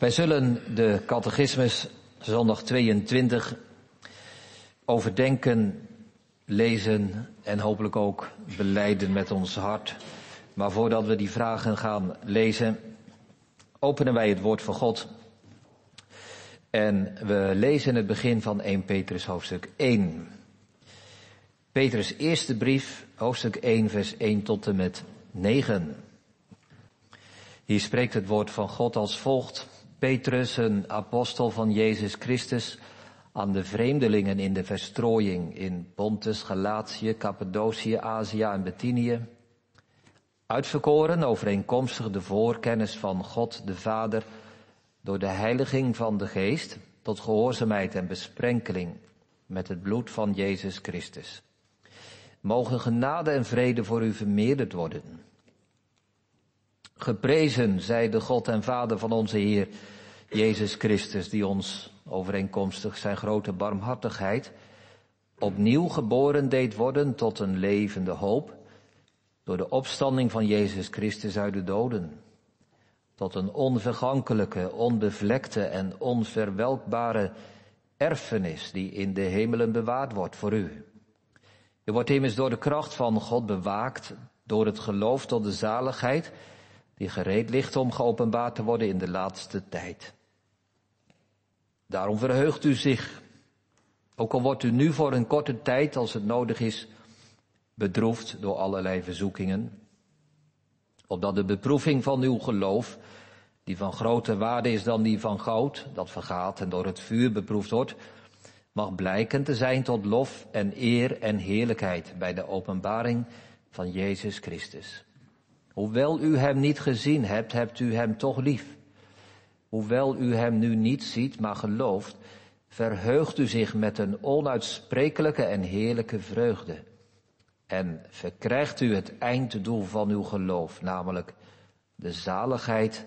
Wij zullen de catechismus zondag 22 overdenken, lezen en hopelijk ook beleiden met ons hart. Maar voordat we die vragen gaan lezen, openen wij het woord van God. En we lezen het begin van 1 Petrus hoofdstuk 1. Petrus eerste brief, hoofdstuk 1, vers 1 tot en met 9. Hier spreekt het woord van God als volgt. Petrus, een apostel van Jezus Christus, aan de vreemdelingen in de verstrooiing in Pontus, Galatië, Cappadocië, Azië en Bithynië. Uitverkoren overeenkomstig de voorkennis van God de Vader door de heiliging van de Geest tot gehoorzaamheid en besprenkeling met het bloed van Jezus Christus. Mogen genade en vrede voor u vermeerderd worden. Geprezen zij de God en Vader van onze Heer Jezus Christus, die ons overeenkomstig zijn grote barmhartigheid opnieuw geboren deed worden tot een levende hoop door de opstanding van Jezus Christus uit de doden, tot een onvergankelijke, onbevlekte en onverwelkbare erfenis die in de hemelen bewaard wordt voor u. U wordt immers door de kracht van God bewaakt, door het geloof tot de zaligheid, die gereed ligt om geopenbaard te worden in de laatste tijd. Daarom verheugt u zich, ook al wordt u nu voor een korte tijd, als het nodig is, bedroefd door allerlei verzoekingen, opdat de beproeving van uw geloof, die van groter waarde is dan die van goud, dat vergaat en door het vuur beproefd wordt, mag blijken te zijn tot lof en eer en heerlijkheid bij de openbaring van Jezus Christus. Hoewel u hem niet gezien hebt, hebt u hem toch lief. Hoewel u hem nu niet ziet, maar gelooft, verheugt u zich met een onuitsprekelijke en heerlijke vreugde. En verkrijgt u het einddoel van uw geloof, namelijk de zaligheid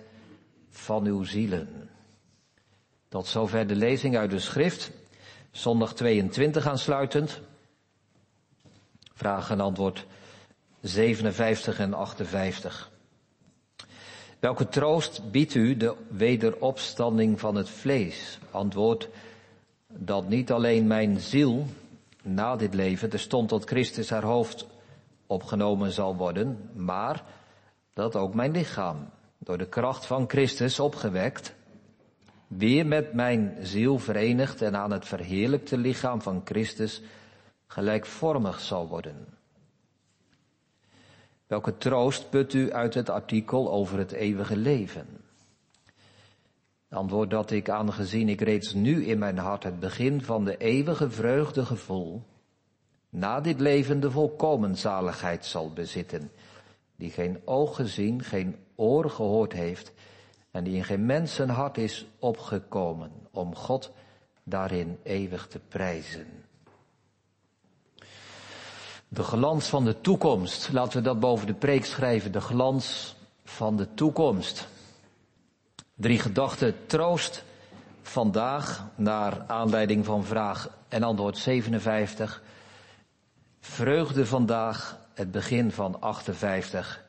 van uw zielen. Tot zover de lezing uit de schrift. Zondag 22 aansluitend. Vraag en antwoord 57 en 58. Welke troost biedt u de wederopstanding van het vlees? Antwoord dat niet alleen mijn ziel na dit leven de stond tot Christus haar hoofd opgenomen zal worden, maar dat ook mijn lichaam door de kracht van Christus opgewekt weer met mijn ziel verenigd en aan het verheerlijkte lichaam van Christus gelijkvormig zal worden. Welke troost put u uit het artikel over het eeuwige leven? Antwoord dat ik, aangezien ik reeds nu in mijn hart het begin van de eeuwige vreugde gevoel, na dit leven de volkomen zaligheid zal bezitten, die geen oog gezien, geen oor gehoord heeft, en die in geen mensenhart is opgekomen om God daarin eeuwig te prijzen. De glans van de toekomst, laten we dat boven de preek schrijven, de glans van de toekomst. Drie gedachten troost vandaag naar aanleiding van vraag en antwoord 57. Vreugde vandaag, het begin van 58.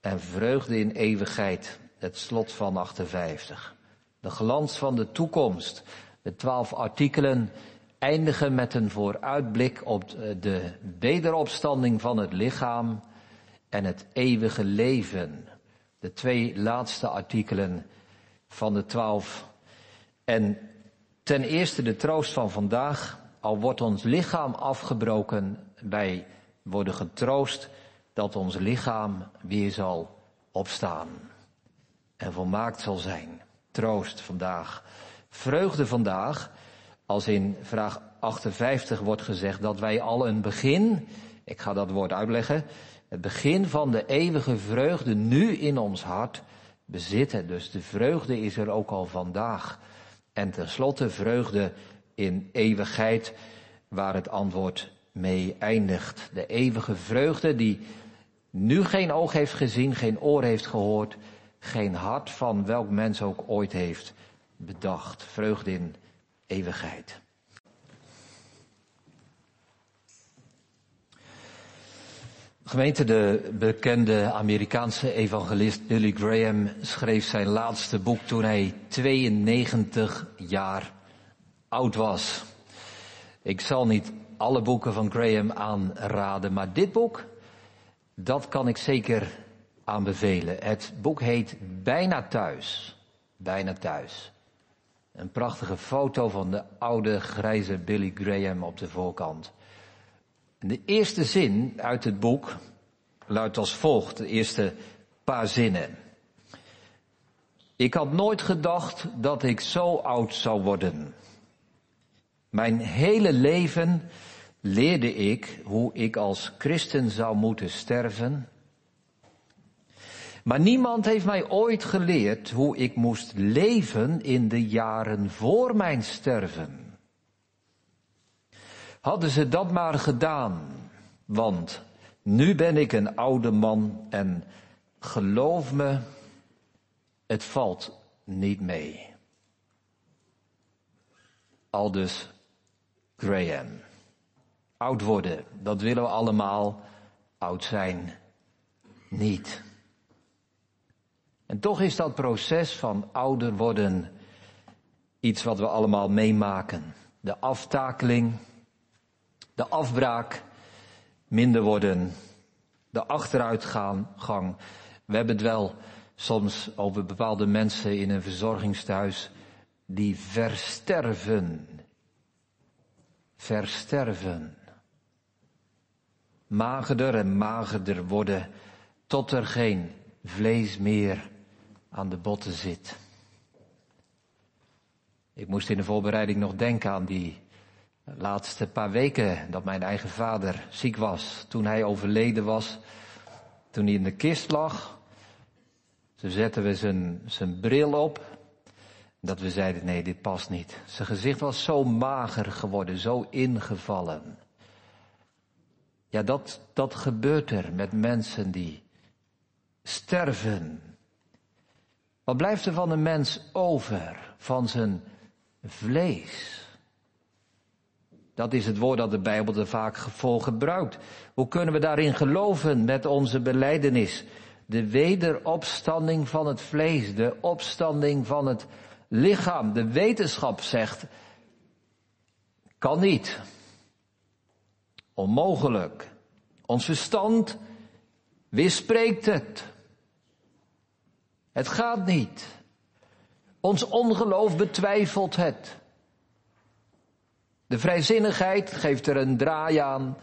En vreugde in eeuwigheid, het slot van 58. De glans van de toekomst. De twaalf artikelen eindigen met een vooruitblik op de wederopstanding van het lichaam en het eeuwige leven. De twee laatste artikelen van de twaalf. En ten eerste de troost van vandaag. Al wordt ons lichaam afgebroken, wij worden getroost dat ons lichaam weer zal opstaan en volmaakt zal zijn. Troost vandaag. Vreugde vandaag, als in vraag 58 wordt gezegd dat wij al een begin, ik ga dat woord uitleggen, het begin van de eeuwige vreugde nu in ons hart bezitten. Dus de vreugde is er ook al vandaag. En tenslotte vreugde in eeuwigheid, waar het antwoord mee eindigt. De eeuwige vreugde die nu geen oog heeft gezien, geen oor heeft gehoord, geen hart van welk mens ook ooit heeft bedacht. Vreugde in eeuwigheid. Gemeente, de bekende Amerikaanse evangelist Billy Graham schreef zijn laatste boek toen hij 92 jaar oud was. Ik zal niet alle boeken van Graham aanraden, maar dit boek, dat kan ik zeker aanbevelen. Het boek heet Bijna Thuis. Bijna Thuis. Een prachtige foto van de oude grijze Billy Graham op de voorkant. De eerste zin uit het boek luidt als volgt, de eerste paar zinnen. Ik had nooit gedacht dat ik zo oud zou worden. Mijn hele leven leerde ik hoe ik als christen zou moeten sterven. Maar niemand heeft mij ooit geleerd hoe ik moest leven in de jaren voor mijn sterven. Hadden ze dat maar gedaan, want nu ben ik een oude man en geloof me, het valt niet mee. Aldus Graham. Oud worden, dat willen we allemaal. Oud zijn, niet. En toch is dat proces van ouder worden iets wat we allemaal meemaken. De aftakeling, de afbraak, minder worden, de achteruitgang. We hebben het wel soms over bepaalde mensen in een verzorgingstehuis die versterven. Versterven. Magerder en magerder worden tot er geen vlees meer aan de botten zit. Ik moest in de voorbereiding nog denken aan die laatste paar weken dat mijn eigen vader ziek was. Toen hij overleden was, toen hij in de kist lag. Toen zetten we zijn, zijn bril op. Dat we zeiden, nee, dit past niet. Zijn gezicht was zo mager geworden, zo ingevallen. Ja, dat, dat gebeurt er met mensen die sterven. Wat blijft er van een mens over? Van zijn vlees. Dat is het woord dat de Bijbel er vaak voor gebruikt. Hoe kunnen we daarin geloven met onze beleidenis? De wederopstanding van het vlees, de opstanding van het lichaam. De wetenschap zegt, kan niet. Onmogelijk. Ons verstand weerspreekt het. Het gaat niet. Ons ongeloof betwijfelt het. De vrijzinnigheid geeft er een draai aan.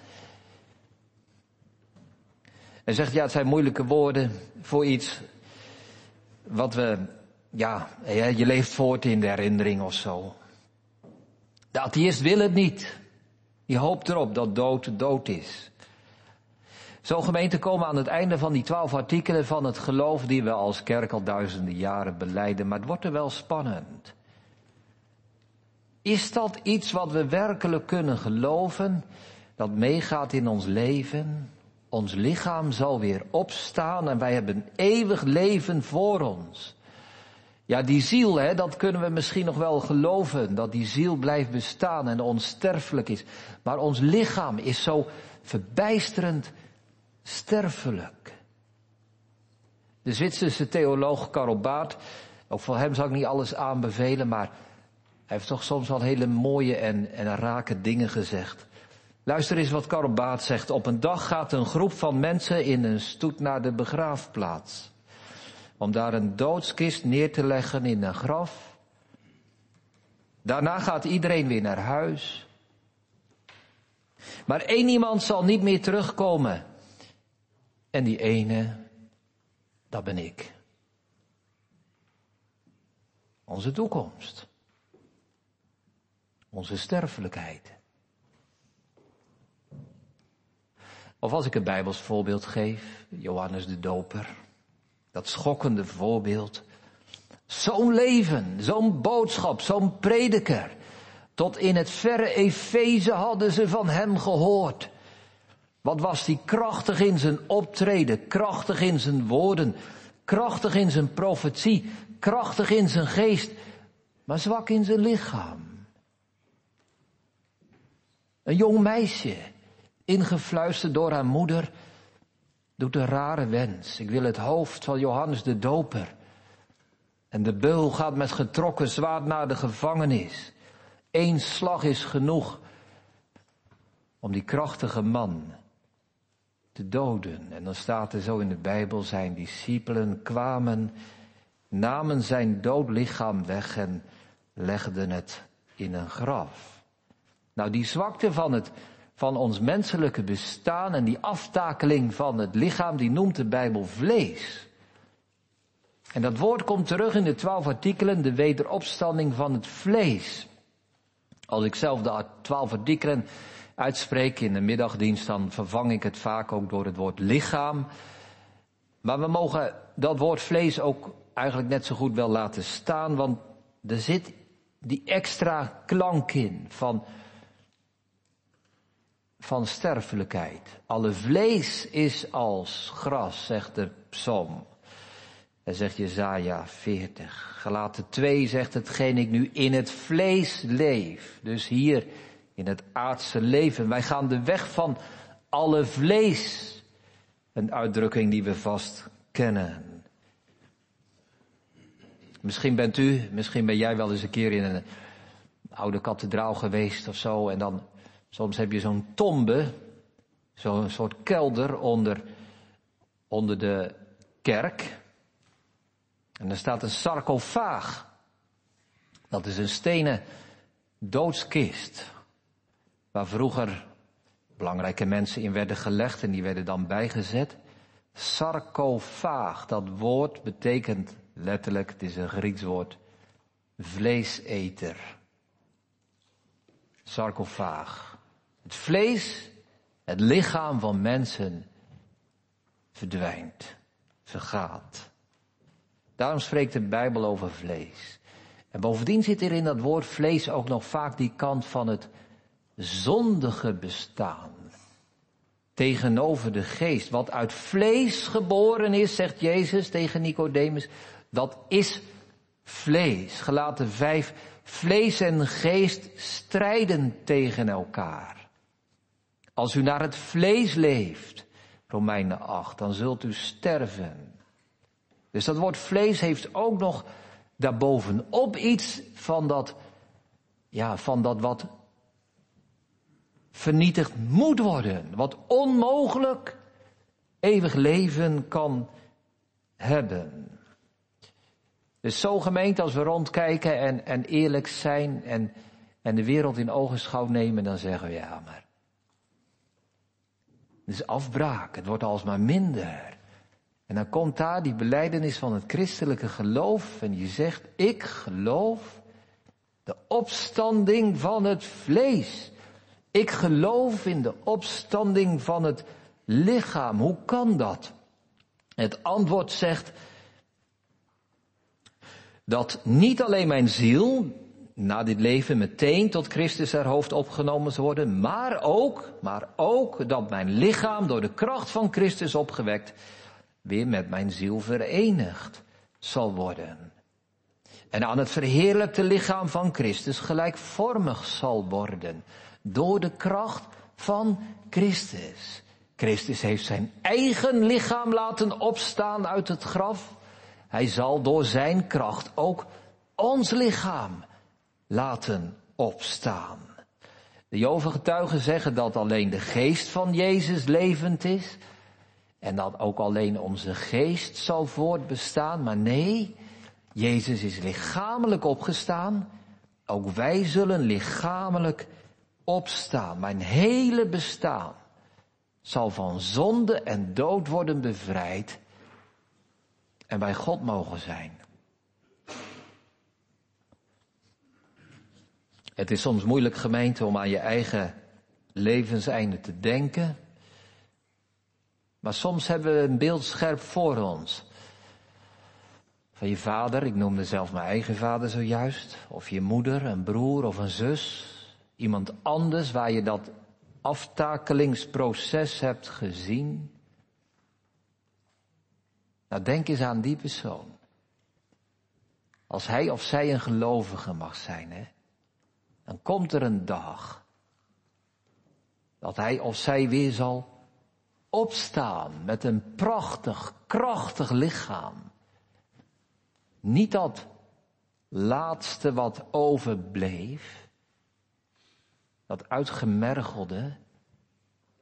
En zegt, ja, het zijn moeilijke woorden voor iets wat we, ja, je leeft voort in de herinnering of zo. De atheïst wil het niet. Die hoopt erop dat dood dood is. Zo gemeente komen aan het einde van die twaalf artikelen van het geloof die we als kerk al duizenden jaren beleiden, maar het wordt er wel spannend. Is dat iets wat we werkelijk kunnen geloven, dat meegaat in ons leven? Ons lichaam zal weer opstaan en wij hebben eeuwig leven voor ons. Ja, die ziel, hè, dat kunnen we misschien nog wel geloven, dat die ziel blijft bestaan en onsterfelijk is. Maar ons lichaam is zo verbijsterend sterfelijk. De Zwitserse theoloog Karl Barth, ook voor hem zal ik niet alles aanbevelen, maar hij heeft toch soms wel hele mooie en, en rake dingen gezegd. Luister eens wat Karl Barth zegt. Op een dag gaat een groep van mensen in een stoet naar de begraafplaats. Om daar een doodskist neer te leggen in een graf. Daarna gaat iedereen weer naar huis. Maar één iemand zal niet meer terugkomen. En die ene, dat ben ik. Onze toekomst. Onze sterfelijkheid. Of als ik een Bijbels voorbeeld geef, Johannes de Doper. Dat schokkende voorbeeld. Zo'n leven, zo'n boodschap, zo'n prediker. Tot in het verre Efeze hadden ze van hem gehoord. Wat was hij krachtig in zijn optreden, krachtig in zijn woorden, krachtig in zijn profetie, krachtig in zijn geest, maar zwak in zijn lichaam. Een jong meisje, ingefluisterd door haar moeder, doet een rare wens. Ik wil het hoofd van Johannes de Doper. En de beul gaat met getrokken zwaard naar de gevangenis. Eén slag is genoeg om die krachtige man te doden. En dan staat er zo in de Bijbel, zijn discipelen kwamen, namen zijn dood lichaam weg en legden het in een graf. Nou, die zwakte van het, van ons menselijke bestaan en die aftakeling van het lichaam, die noemt de Bijbel vlees. En dat woord komt terug in de twaalf artikelen, de wederopstanding van het vlees. Als ik zelf de twaalf artikelen uitspreek in de middagdienst, dan vervang ik het vaak ook door het woord lichaam. Maar we mogen dat woord vlees ook eigenlijk net zo goed wel laten staan, want er zit die extra klank in van, van sterfelijkheid. Alle vlees is als gras, zegt de psalm. En zegt Jezaja 40. Gelaten 2 zegt hetgeen ik nu in het vlees leef. Dus hier in het aardse leven. Wij gaan de weg van alle vlees. Een uitdrukking die we vast kennen. Misschien bent u, misschien ben jij wel eens een keer in een oude kathedraal geweest of zo. En dan, soms heb je zo'n tombe, zo'n soort kelder onder, onder de kerk. En er staat een sarcofaag. Dat is een stenen doodskist. Waar vroeger belangrijke mensen in werden gelegd en die werden dan bijgezet. Sarcofaag, dat woord betekent letterlijk, het is een Grieks woord, vleeseter. Sarcofaag. Het vlees, het lichaam van mensen verdwijnt, vergaat. Daarom spreekt de Bijbel over vlees. En bovendien zit er in dat woord vlees ook nog vaak die kant van het zondige bestaan. Tegenover de geest. Wat uit vlees geboren is, zegt Jezus tegen Nicodemus, dat is vlees. Gelaten vijf. Vlees en geest strijden tegen elkaar. Als u naar het vlees leeft, Romeinen 8, dan zult u sterven. Dus dat woord vlees heeft ook nog daarbovenop iets van dat, ja, van dat wat vernietigd moet worden. Wat onmogelijk eeuwig leven kan hebben. Dus zo gemeend als we rondkijken en, en eerlijk zijn en, en de wereld in ogenschouw nemen, dan zeggen we ja, maar het is afbraak, het wordt alsmaar minder. En dan komt daar die beleidenis van het christelijke geloof en je zegt, ik geloof de opstanding van het vlees. Ik geloof in de opstanding van het lichaam. Hoe kan dat? Het antwoord zegt dat niet alleen mijn ziel na dit leven meteen tot Christus haar hoofd opgenomen zal worden, maar ook, maar ook dat mijn lichaam door de kracht van Christus opgewekt weer met mijn ziel verenigd zal worden. En aan het verheerlijkte lichaam van Christus gelijkvormig zal worden door de kracht van Christus. Christus heeft zijn eigen lichaam laten opstaan uit het graf. Hij zal door zijn kracht ook ons lichaam laten opstaan. De Jovengetuigen zeggen dat alleen de geest van Jezus levend is. En dat ook alleen onze geest zal voortbestaan. Maar nee, Jezus is lichamelijk opgestaan. Ook wij zullen lichamelijk opstaan. Mijn hele bestaan zal van zonde en dood worden bevrijd en bij God mogen zijn. Het is soms moeilijk gemeente om aan je eigen levenseinde te denken. Maar soms hebben we een beeld scherp voor ons. Van je vader, ik noemde zelf mijn eigen vader zojuist. Of je moeder, een broer of een zus iemand anders waar je dat aftakelingsproces hebt gezien? Nou, denk eens aan die persoon. Als hij of zij een gelovige mag zijn, hè, dan komt er een dag dat hij of zij weer zal opstaan met een prachtig, krachtig lichaam. Niet dat laatste wat overbleef, dat uitgemergelde,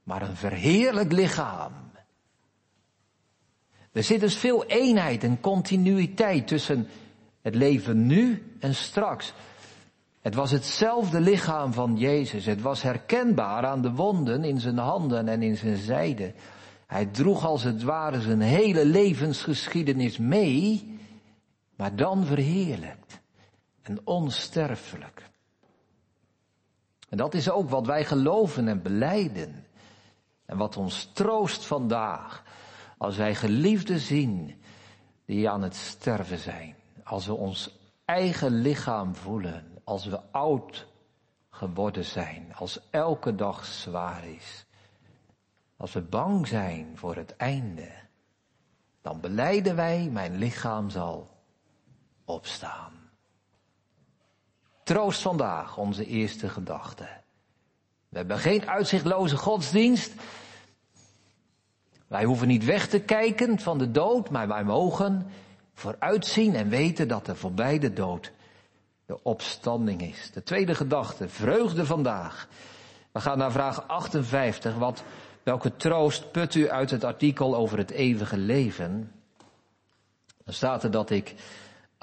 maar een verheerlijk lichaam. Er zit dus veel eenheid en continuïteit tussen het leven nu en straks. Het was hetzelfde lichaam van Jezus. Het was herkenbaar aan de wonden in zijn handen en in zijn zijde. Hij droeg als het ware zijn hele levensgeschiedenis mee, maar dan verheerlijkt en onsterfelijk. En dat is ook wat wij geloven en beleiden. En wat ons troost vandaag, als wij geliefden zien die aan het sterven zijn. Als we ons eigen lichaam voelen, als we oud geworden zijn, als elke dag zwaar is. Als we bang zijn voor het einde, dan beleiden wij, mijn lichaam zal opstaan. Troost vandaag, onze eerste gedachte. We hebben geen uitzichtloze godsdienst. Wij hoeven niet weg te kijken van de dood, maar wij mogen vooruitzien en weten dat er voorbij de dood de opstanding is. De tweede gedachte, vreugde vandaag. We gaan naar vraag 58. Wat, welke troost put u uit het artikel over het eeuwige leven? Dan staat er dat ik,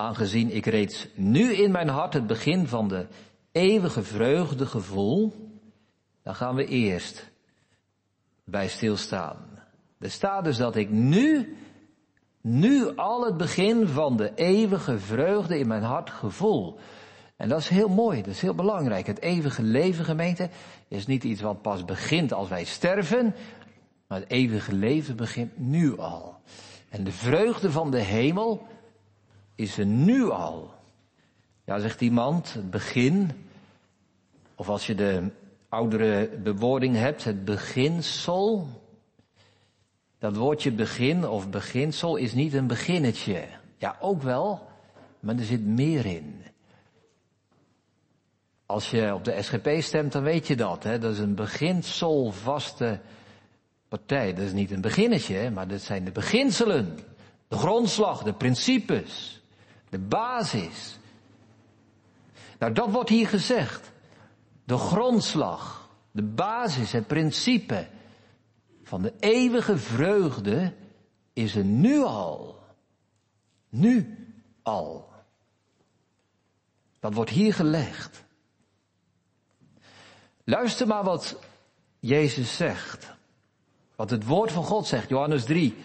aangezien ik reeds nu in mijn hart het begin van de eeuwige vreugde gevoel, dan gaan we eerst bij stilstaan. Er staat dus dat ik nu, nu al het begin van de eeuwige vreugde in mijn hart gevoel. En dat is heel mooi, dat is heel belangrijk. Het eeuwige leven, gemeente, is niet iets wat pas begint als wij sterven, maar het eeuwige leven begint nu al. En de vreugde van de hemel is er nu al. Ja, zegt iemand, het begin, of als je de oudere bewoording hebt, het beginsel. Dat woordje begin of beginsel is niet een beginnetje. Ja, ook wel, maar er zit meer in. Als je op de SGP stemt, dan weet je dat. Hè? Dat is een beginselvaste partij. Dat is niet een beginnetje, maar dat zijn de beginselen. De grondslag, de principes, de basis. Nou, dat wordt hier gezegd. De grondslag, de basis, het principe van de eeuwige vreugde is er nu al. Nu al. Dat wordt hier gelegd. Luister maar wat Jezus zegt. Wat het woord van God zegt, Johannes 3,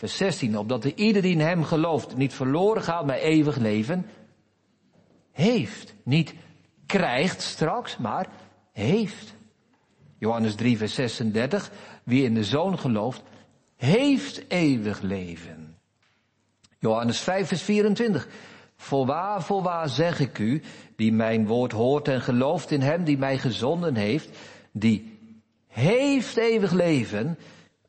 vers 16. Opdat de ieder die in hem gelooft niet verloren gaat, maar eeuwig leven heeft. Niet krijgt straks, maar heeft. Johannes 3, vers 36. Wie in de zoon gelooft, heeft eeuwig leven. Johannes 5, vers 24. Voorwaar, voorwaar zeg ik u, die mijn woord hoort en gelooft in hem die mij gezonden heeft, die heeft eeuwig leven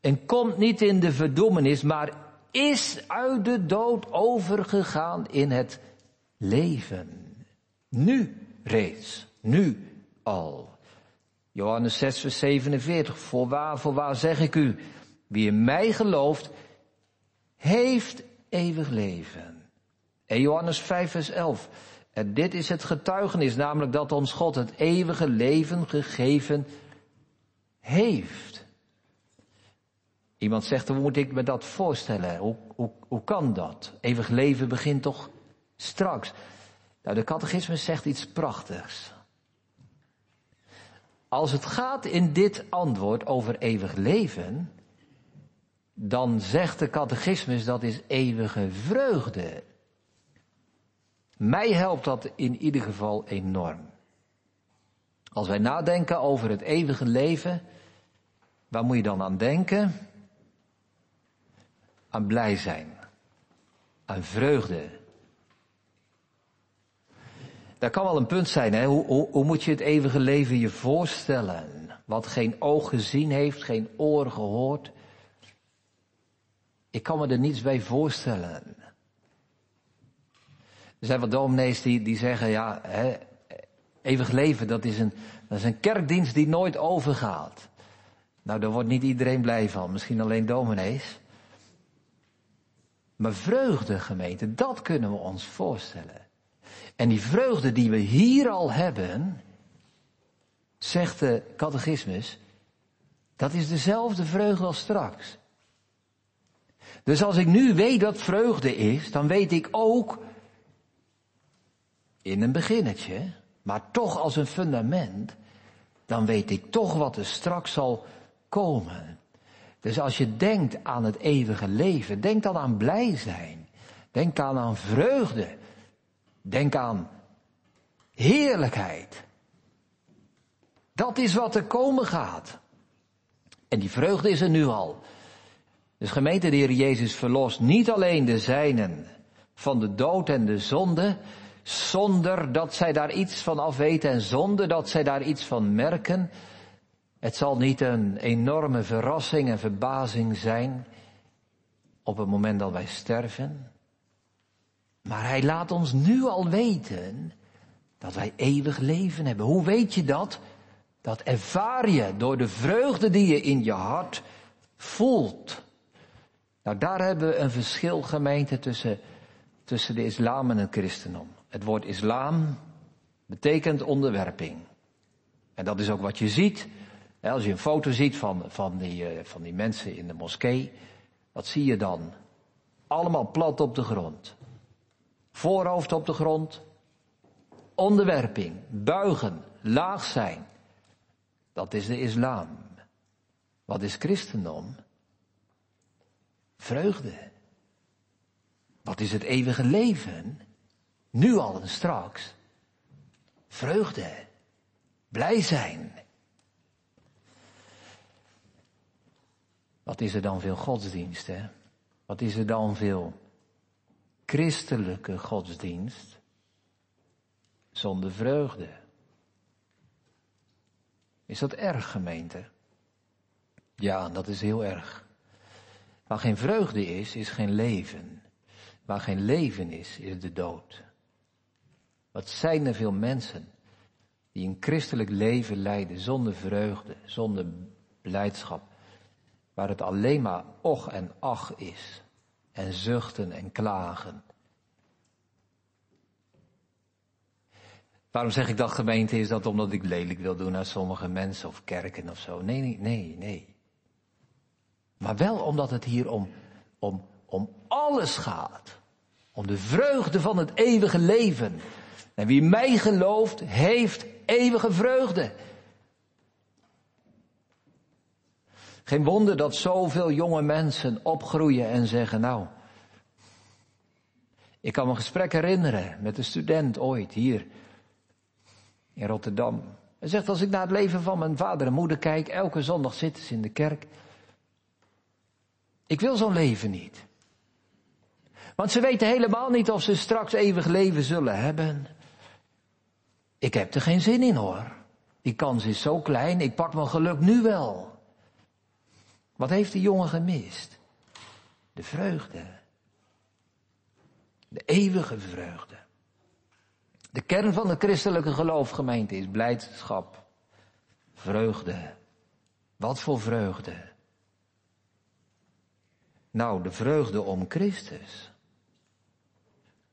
en komt niet in de verdoemenis, maar is uit de dood overgegaan in het leven. Nu reeds, nu al. Johannes 6, vers 47. Voorwaar, voorwaar zeg ik u, wie in mij gelooft, heeft eeuwig leven. En Johannes 5, vers 11. En dit is het getuigenis, namelijk dat ons God het eeuwige leven gegeven heeft. Iemand zegt, hoe moet ik me dat voorstellen? Hoe, hoe, hoe kan dat? Eeuwig leven begint toch straks? Nou, de catechismus zegt iets prachtigs. Als het gaat in dit antwoord over eeuwig leven, dan zegt de catechismus dat is eeuwige vreugde. Mij helpt dat in ieder geval enorm. Als wij nadenken over het eeuwige leven, waar moet je dan aan denken? Aan blij zijn, aan vreugde. Dat kan wel een punt zijn, hè? Hoe, hoe, moet je het eeuwige leven je voorstellen? Wat geen oog gezien heeft, geen oor gehoord. Ik kan me er niets bij voorstellen. Er zijn wat dominees die, die zeggen, ja, eeuwig leven, dat is, een, dat is een kerkdienst die nooit overgaat. Nou, daar wordt niet iedereen blij van, misschien alleen dominees. Maar vreugde, gemeente, dat kunnen we ons voorstellen. En die vreugde die we hier al hebben, zegt de catechismus, dat is dezelfde vreugde als straks. Dus als ik nu weet wat vreugde is, dan weet ik ook in een beginnetje, maar toch als een fundament, dan weet ik toch wat er straks zal komen. Dus als je denkt aan het eeuwige leven, denk dan aan blij zijn. Denk aan, aan vreugde. Denk aan heerlijkheid. Dat is wat er komen gaat. En die vreugde is er nu al. Dus gemeente, de Heer Jezus verlost niet alleen de zijnen van de dood en de zonde, zonder dat zij daar iets van afweten en zonder dat zij daar iets van merken. Het zal niet een enorme verrassing en verbazing zijn op het moment dat wij sterven. Maar hij laat ons nu al weten dat wij eeuwig leven hebben. Hoe weet je dat? Dat ervaar je door de vreugde die je in je hart voelt. Nou, daar hebben we een verschil gemeente tussen, tussen de islam en het christendom. Het woord islam betekent onderwerping. En dat is ook wat je ziet. Als je een foto ziet van, van, die, eh, van die mensen in de moskee, wat zie je dan? Allemaal plat op de grond. Voorhoofd op de grond. Onderwerping, buigen, laag zijn. Dat is de islam. Wat is christendom? Vreugde. Wat is het eeuwige leven? Nu al en straks. Vreugde. Blij zijn. Wat is er dan veel godsdienst, hè? Wat is er dan veel christelijke godsdienst zonder vreugde? Is dat erg, gemeente? Ja, dat is heel erg. Waar geen vreugde is, is geen leven. Waar geen leven is, is de dood. Wat zijn er veel mensen die een christelijk leven leiden zonder vreugde, zonder blijdschap, waar het alleen maar och en ach is, en zuchten en klagen. Waarom zeg ik dat gemeente? Is dat omdat ik lelijk wil doen naar sommige mensen of kerken of zo? Nee, nee, nee, nee. Maar wel omdat het hier om, om, om alles gaat. Om de vreugde van het eeuwige leven. En wie mij gelooft, heeft eeuwige vreugde. Geen wonder dat zoveel jonge mensen opgroeien en zeggen, nou, ik kan me een gesprek herinneren met een student ooit hier in Rotterdam. Hij zegt, als ik naar het leven van mijn vader en moeder kijk, elke zondag zitten ze in de kerk. Ik wil zo'n leven niet. Want ze weten helemaal niet of ze straks eeuwig leven zullen hebben. Ik heb er geen zin in hoor. Die kans is zo klein, ik pak mijn geluk nu wel. Wat heeft de jongen gemist? De vreugde. De eeuwige vreugde. De kern van de christelijke geloofgemeente is blijdschap. Vreugde. Wat voor vreugde? Nou, de vreugde om Christus.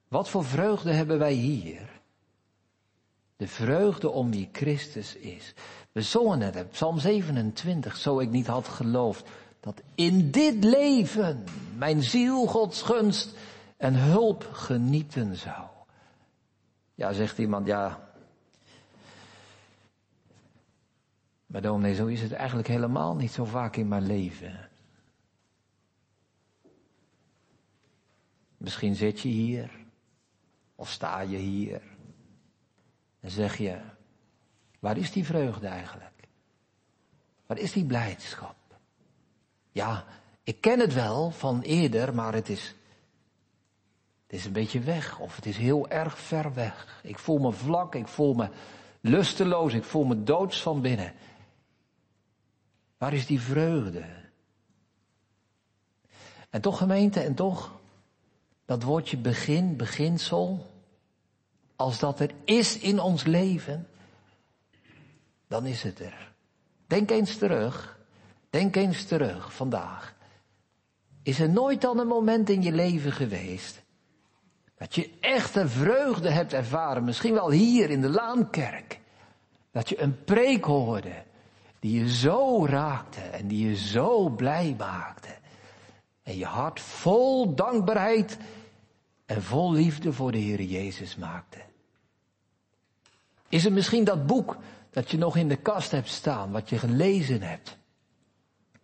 Wat voor vreugde hebben wij hier? De vreugde om wie Christus is. We zongen het, Psalm 27, zo ik niet had geloofd dat in dit leven mijn ziel Gods gunst en hulp genieten zou. Ja, zegt iemand, ja. Maar dominee, zo is het eigenlijk helemaal niet zo vaak in mijn leven. Misschien zit je hier, of sta je hier, en zeg je, waar is die vreugde eigenlijk? Waar is die blijdschap? Ja, ik ken het wel van eerder, maar het is, het is een beetje weg, of het is heel erg ver weg. Ik voel me vlak, ik voel me lusteloos, ik voel me doods van binnen. Waar is die vreugde? En toch gemeente, en toch dat woordje begin, beginsel, als dat er is in ons leven, dan is het er. Denk eens terug Denk eens terug vandaag. Is er nooit dan een moment in je leven geweest dat je echte vreugde hebt ervaren, misschien wel hier in de Laankerk, dat je een preek hoorde die je zo raakte en die je zo blij maakte. En je hart vol dankbaarheid en vol liefde voor de Heer Jezus maakte. Is het misschien dat boek dat je nog in de kast hebt staan, wat je gelezen hebt?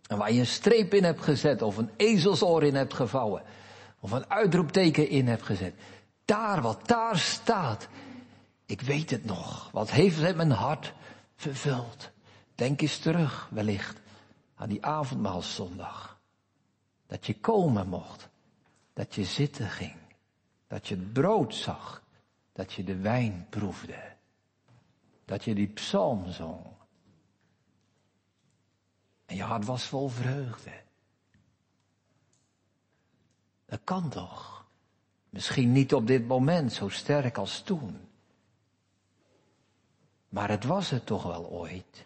En waar je een streep in hebt gezet of een ezelsoor in hebt gevouwen. Of een uitroepteken in hebt gezet. Daar, wat daar staat. Ik weet het nog. Wat heeft het mijn hart vervuld? Denk eens terug, wellicht, aan die avondmaalszondag. Dat je komen mocht. Dat je zitten ging. Dat je het brood zag. Dat je de wijn proefde. Dat je die psalm zong. En je hart was vol vreugde. Dat kan toch? Misschien niet op dit moment zo sterk als toen. Maar het was het toch wel ooit.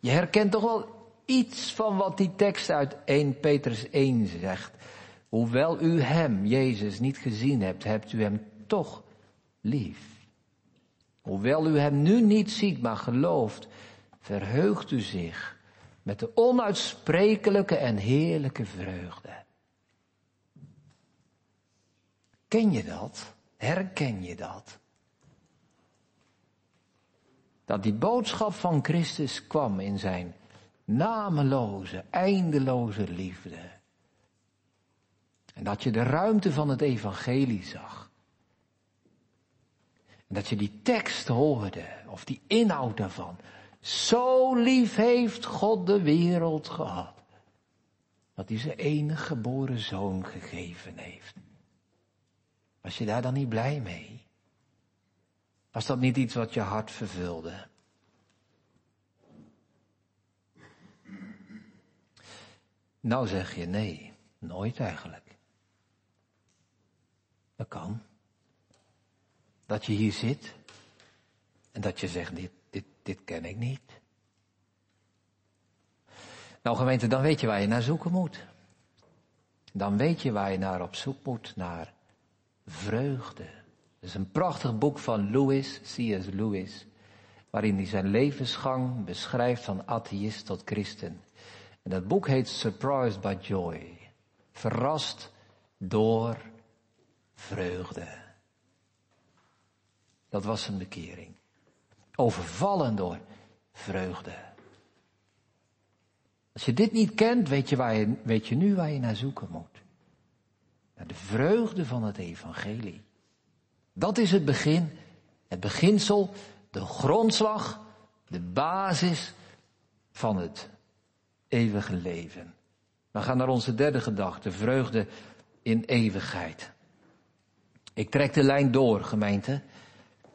Je herkent toch wel iets van wat die tekst uit 1 Petrus 1 zegt. Hoewel u hem, Jezus, niet gezien hebt, hebt u hem toch lief. Hoewel u hem nu niet ziet, maar gelooft, verheugt u zich met de onuitsprekelijke en heerlijke vreugde. Ken je dat? Herken je dat? Dat die boodschap van Christus kwam in zijn nameloze, eindeloze liefde. En dat je de ruimte van het evangelie zag. En dat je die tekst hoorde, of die inhoud daarvan. Zo lief heeft God de wereld gehad. Dat hij zijn enige geboren zoon gegeven heeft. Was je daar dan niet blij mee? Was dat niet iets wat je hart vervulde? Nou zeg je nee, nooit eigenlijk. Dat kan. Dat je hier zit en dat je zegt, dit, dit, dit ken ik niet. Nou gemeente, dan weet je waar je naar zoeken moet. Dan weet je waar je naar op zoek moet, naar vreugde. Dat is een prachtig boek van Lewis, C.S. Lewis, waarin hij zijn levensgang beschrijft van atheïst tot christen. En dat boek heet Surprised by Joy. Verrast door vreugde. Dat was zijn bekering. Overvallen door vreugde. Als je dit niet kent, weet je, waar je, weet je nu waar je naar zoeken moet. Naar de vreugde van het evangelie. Dat is het begin, het beginsel, de grondslag, de basis van het eeuwige leven. We gaan naar onze derde gedachte, vreugde in eeuwigheid. Ik trek de lijn door, gemeente.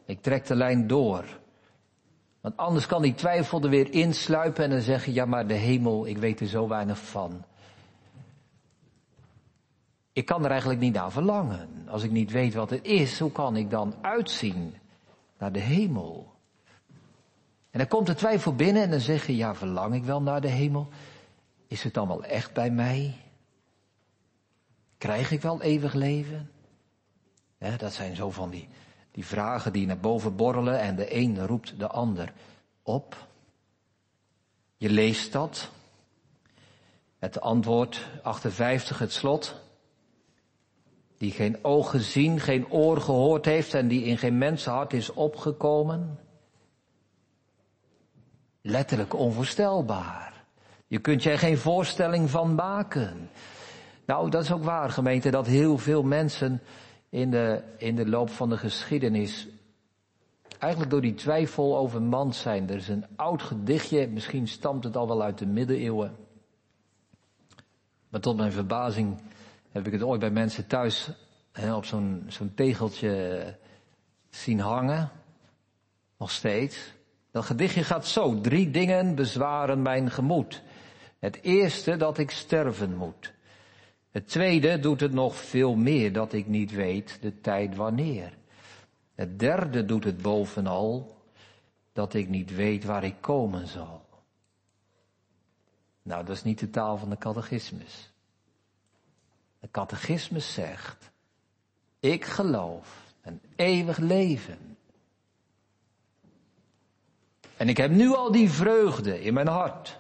Ik trek de lijn door. Want anders kan die twijfel er weer insluipen en dan zeggen, ja maar de hemel, ik weet er zo weinig van. Ik kan er eigenlijk niet naar verlangen. Als ik niet weet wat het is, hoe kan ik dan uitzien naar de hemel? En dan komt de twijfel binnen en dan zeg je, ja verlang ik wel naar de hemel? Is het dan wel echt bij mij? Krijg ik wel eeuwig leven? Dat zijn zo van die, die vragen die naar boven borrelen en de een roept de ander op. Je leest dat. Het antwoord 58, het slot. Die geen oog gezien, geen oor gehoord heeft en die in geen mensenhart is opgekomen. Letterlijk onvoorstelbaar. Je kunt je er geen voorstelling van maken. Nou, dat is ook waar, gemeente, dat heel veel mensen in de, in de loop van de geschiedenis eigenlijk door die twijfel over man zijn. Er is een oud gedichtje, misschien stamt het al wel uit de middeleeuwen. Maar tot mijn verbazing heb ik het ooit bij mensen thuis hè, op zo'n zo'n tegeltje zien hangen. Nog steeds. Dat gedichtje gaat zo. Drie dingen bezwaren mijn gemoed. Het eerste dat ik sterven moet. Het tweede doet het nog veel meer dat ik niet weet de tijd wanneer. Het derde doet het bovenal dat ik niet weet waar ik komen zal. Nou, dat is niet de taal van de catechismus. De catechismus zegt, ik geloof een eeuwig leven. En ik heb nu al die vreugde in mijn hart.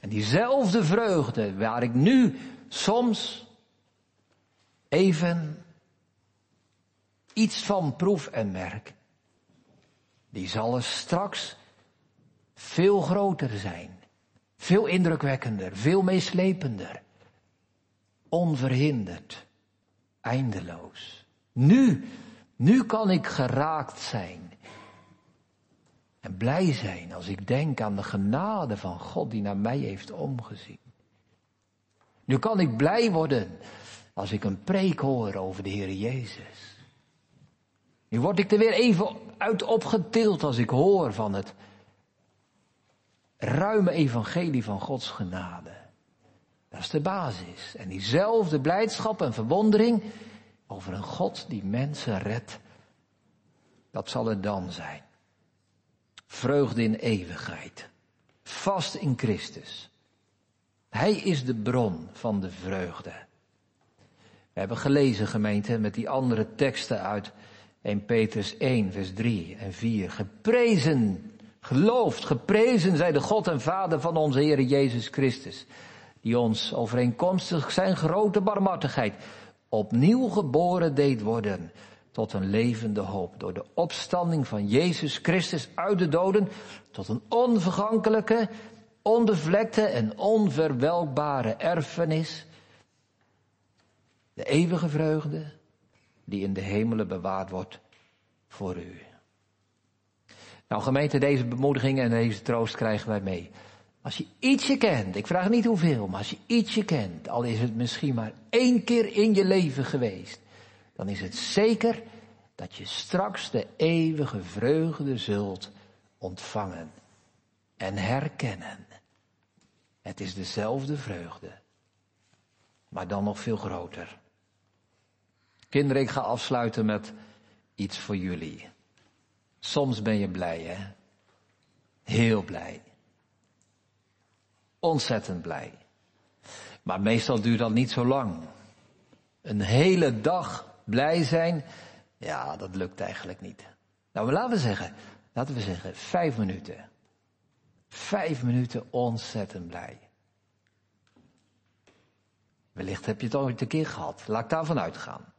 En diezelfde vreugde waar ik nu soms even iets van proef en merk, die zal er straks veel groter zijn. Veel indrukwekkender, veel meeslepender. Onverhinderd. Eindeloos. Nu, nu kan ik geraakt zijn. En blij zijn als ik denk aan de genade van God die naar mij heeft omgezien. Nu kan ik blij worden als ik een preek hoor over de Heer Jezus. Nu word ik er weer even uit opgetild als ik hoor van het ruime evangelie van Gods genade. Dat is de basis. En diezelfde blijdschap en verwondering over een God die mensen redt, dat zal het dan zijn. Vreugde in eeuwigheid. Vast in Christus. Hij is de bron van de vreugde. We hebben gelezen, gemeente, met die andere teksten uit 1 Petrus 1, vers 3 en 4. Geprezen Geloofd, geprezen zij de God en Vader van onze Heer Jezus Christus, die ons overeenkomstig zijn grote barmhartigheid opnieuw geboren deed worden tot een levende hoop door de opstanding van Jezus Christus uit de doden tot een onvergankelijke, onbevlekte en onverwelkbare erfenis. De eeuwige vreugde die in de hemelen bewaard wordt voor u. Nou gemeente, deze bemoediging en deze troost krijgen wij mee. Als je ietsje kent, ik vraag niet hoeveel, maar als je ietsje kent, al is het misschien maar één keer in je leven geweest, dan is het zeker dat je straks de eeuwige vreugde zult ontvangen en herkennen. Het is dezelfde vreugde, maar dan nog veel groter. Kinderen, ik ga afsluiten met iets voor jullie. Soms ben je blij, hè? Heel blij. Ontzettend blij. Maar meestal duurt dat niet zo lang. Een hele dag blij zijn, ja, dat lukt eigenlijk niet. Nou, laten we zeggen, laten we zeggen, vijf minuten. Vijf minuten ontzettend blij. Wellicht heb je het ooit een keer gehad. Laat ik daarvan uitgaan.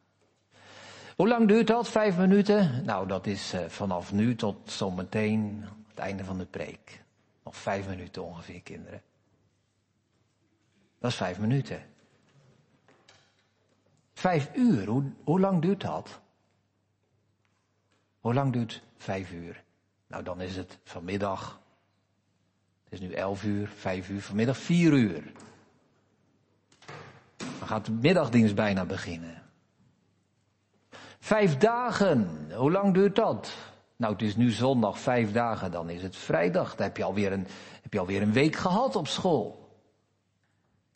Hoe lang duurt dat? Vijf minuten? Nou, dat is uh, vanaf nu tot zometeen het einde van de preek. Nog vijf minuten ongeveer, kinderen. Dat is vijf minuten. Vijf uur, hoe, hoe lang duurt dat? Hoe lang duurt vijf uur? Nou, dan is het vanmiddag. Het is nu elf uur, vijf uur, vanmiddag vier uur. Dan gaat de middagdienst bijna beginnen. Vijf dagen, hoe lang duurt dat? Nou, het is nu zondag, vijf dagen, dan is het vrijdag. Dan heb je alweer een, heb je alweer een week gehad op school.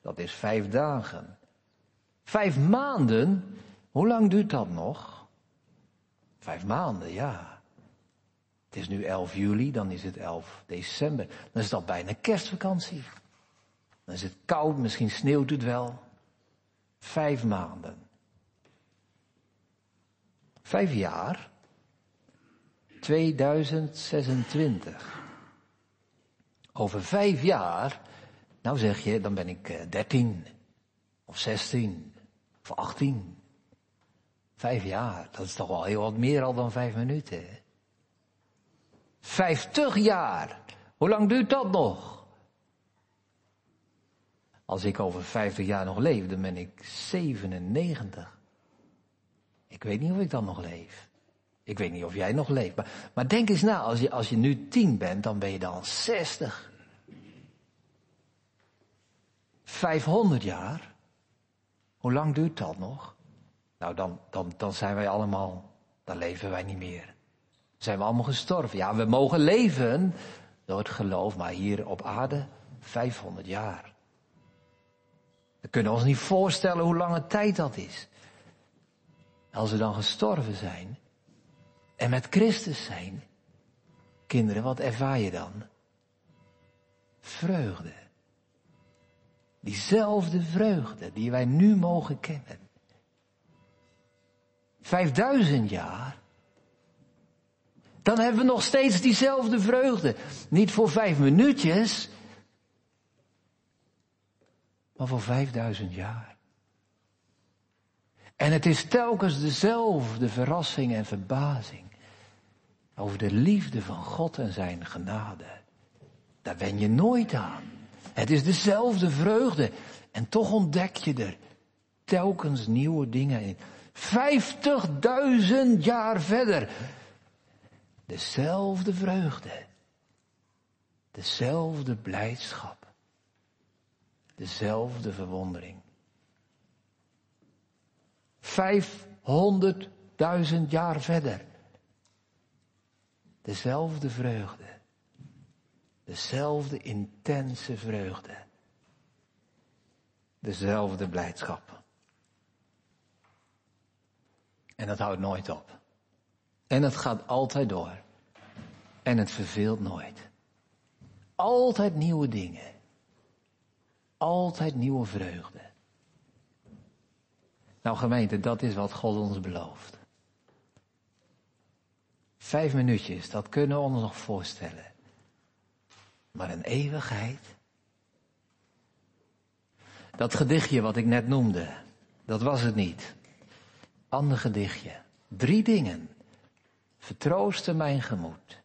Dat is vijf dagen. Vijf maanden, hoe lang duurt dat nog? Vijf maanden, ja. Het is nu 11 juli, dan is het 11 december. Dan is dat bijna kerstvakantie. Dan is het koud, misschien sneeuwt het wel. Vijf maanden. Vijf jaar. 2026. Over vijf jaar, nou zeg je, dan ben ik 13 eh, of 16 of 18. Vijf jaar, dat is toch wel heel wat meer al dan vijf minuten. Vijftig jaar, hoe lang duurt dat nog? Als ik over vijftig jaar nog leef, dan ben ik 97. Ik weet niet of ik dan nog leef. Ik weet niet of jij nog leeft. Maar, maar denk eens na, als je, als je nu tien bent, dan ben je dan 60. 500 jaar. Hoe lang duurt dat nog? Nou, dan, dan, dan zijn wij allemaal, dan leven wij niet meer. Zijn we allemaal gestorven. Ja, we mogen leven door het geloof, maar hier op aarde 500 jaar. We kunnen ons niet voorstellen hoe lange tijd dat is. Als we dan gestorven zijn en met Christus zijn, kinderen, wat ervaar je dan? Vreugde. Diezelfde vreugde die wij nu mogen kennen. Vijfduizend jaar. Dan hebben we nog steeds diezelfde vreugde. Niet voor vijf minuutjes, maar voor vijfduizend jaar. En het is telkens dezelfde verrassing en verbazing over de liefde van God en zijn genade. Daar wen je nooit aan. Het is dezelfde vreugde en toch ontdek je er telkens nieuwe dingen in. Vijftigduizend jaar verder. Dezelfde vreugde. Dezelfde blijdschap. Dezelfde verwondering. Vijfhonderdduizend jaar verder. Dezelfde vreugde. Dezelfde intense vreugde. Dezelfde blijdschap. En dat houdt nooit op. En het gaat altijd door. En het verveelt nooit. Altijd nieuwe dingen. Altijd nieuwe vreugde. Nou gemeente, dat is wat God ons belooft. Vijf minuutjes, dat kunnen we ons nog voorstellen. Maar een eeuwigheid. Dat gedichtje wat ik net noemde, dat was het niet. Ander gedichtje. Drie dingen vertroosten mijn gemoed.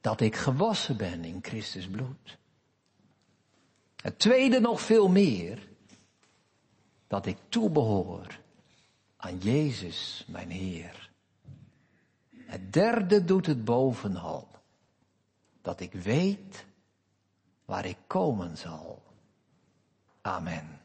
Dat ik gewassen ben in Christus bloed. Het tweede nog veel meer, dat ik toebehoor aan Jezus mijn Heer. Het derde doet het bovenal, dat ik weet waar ik komen zal. Amen.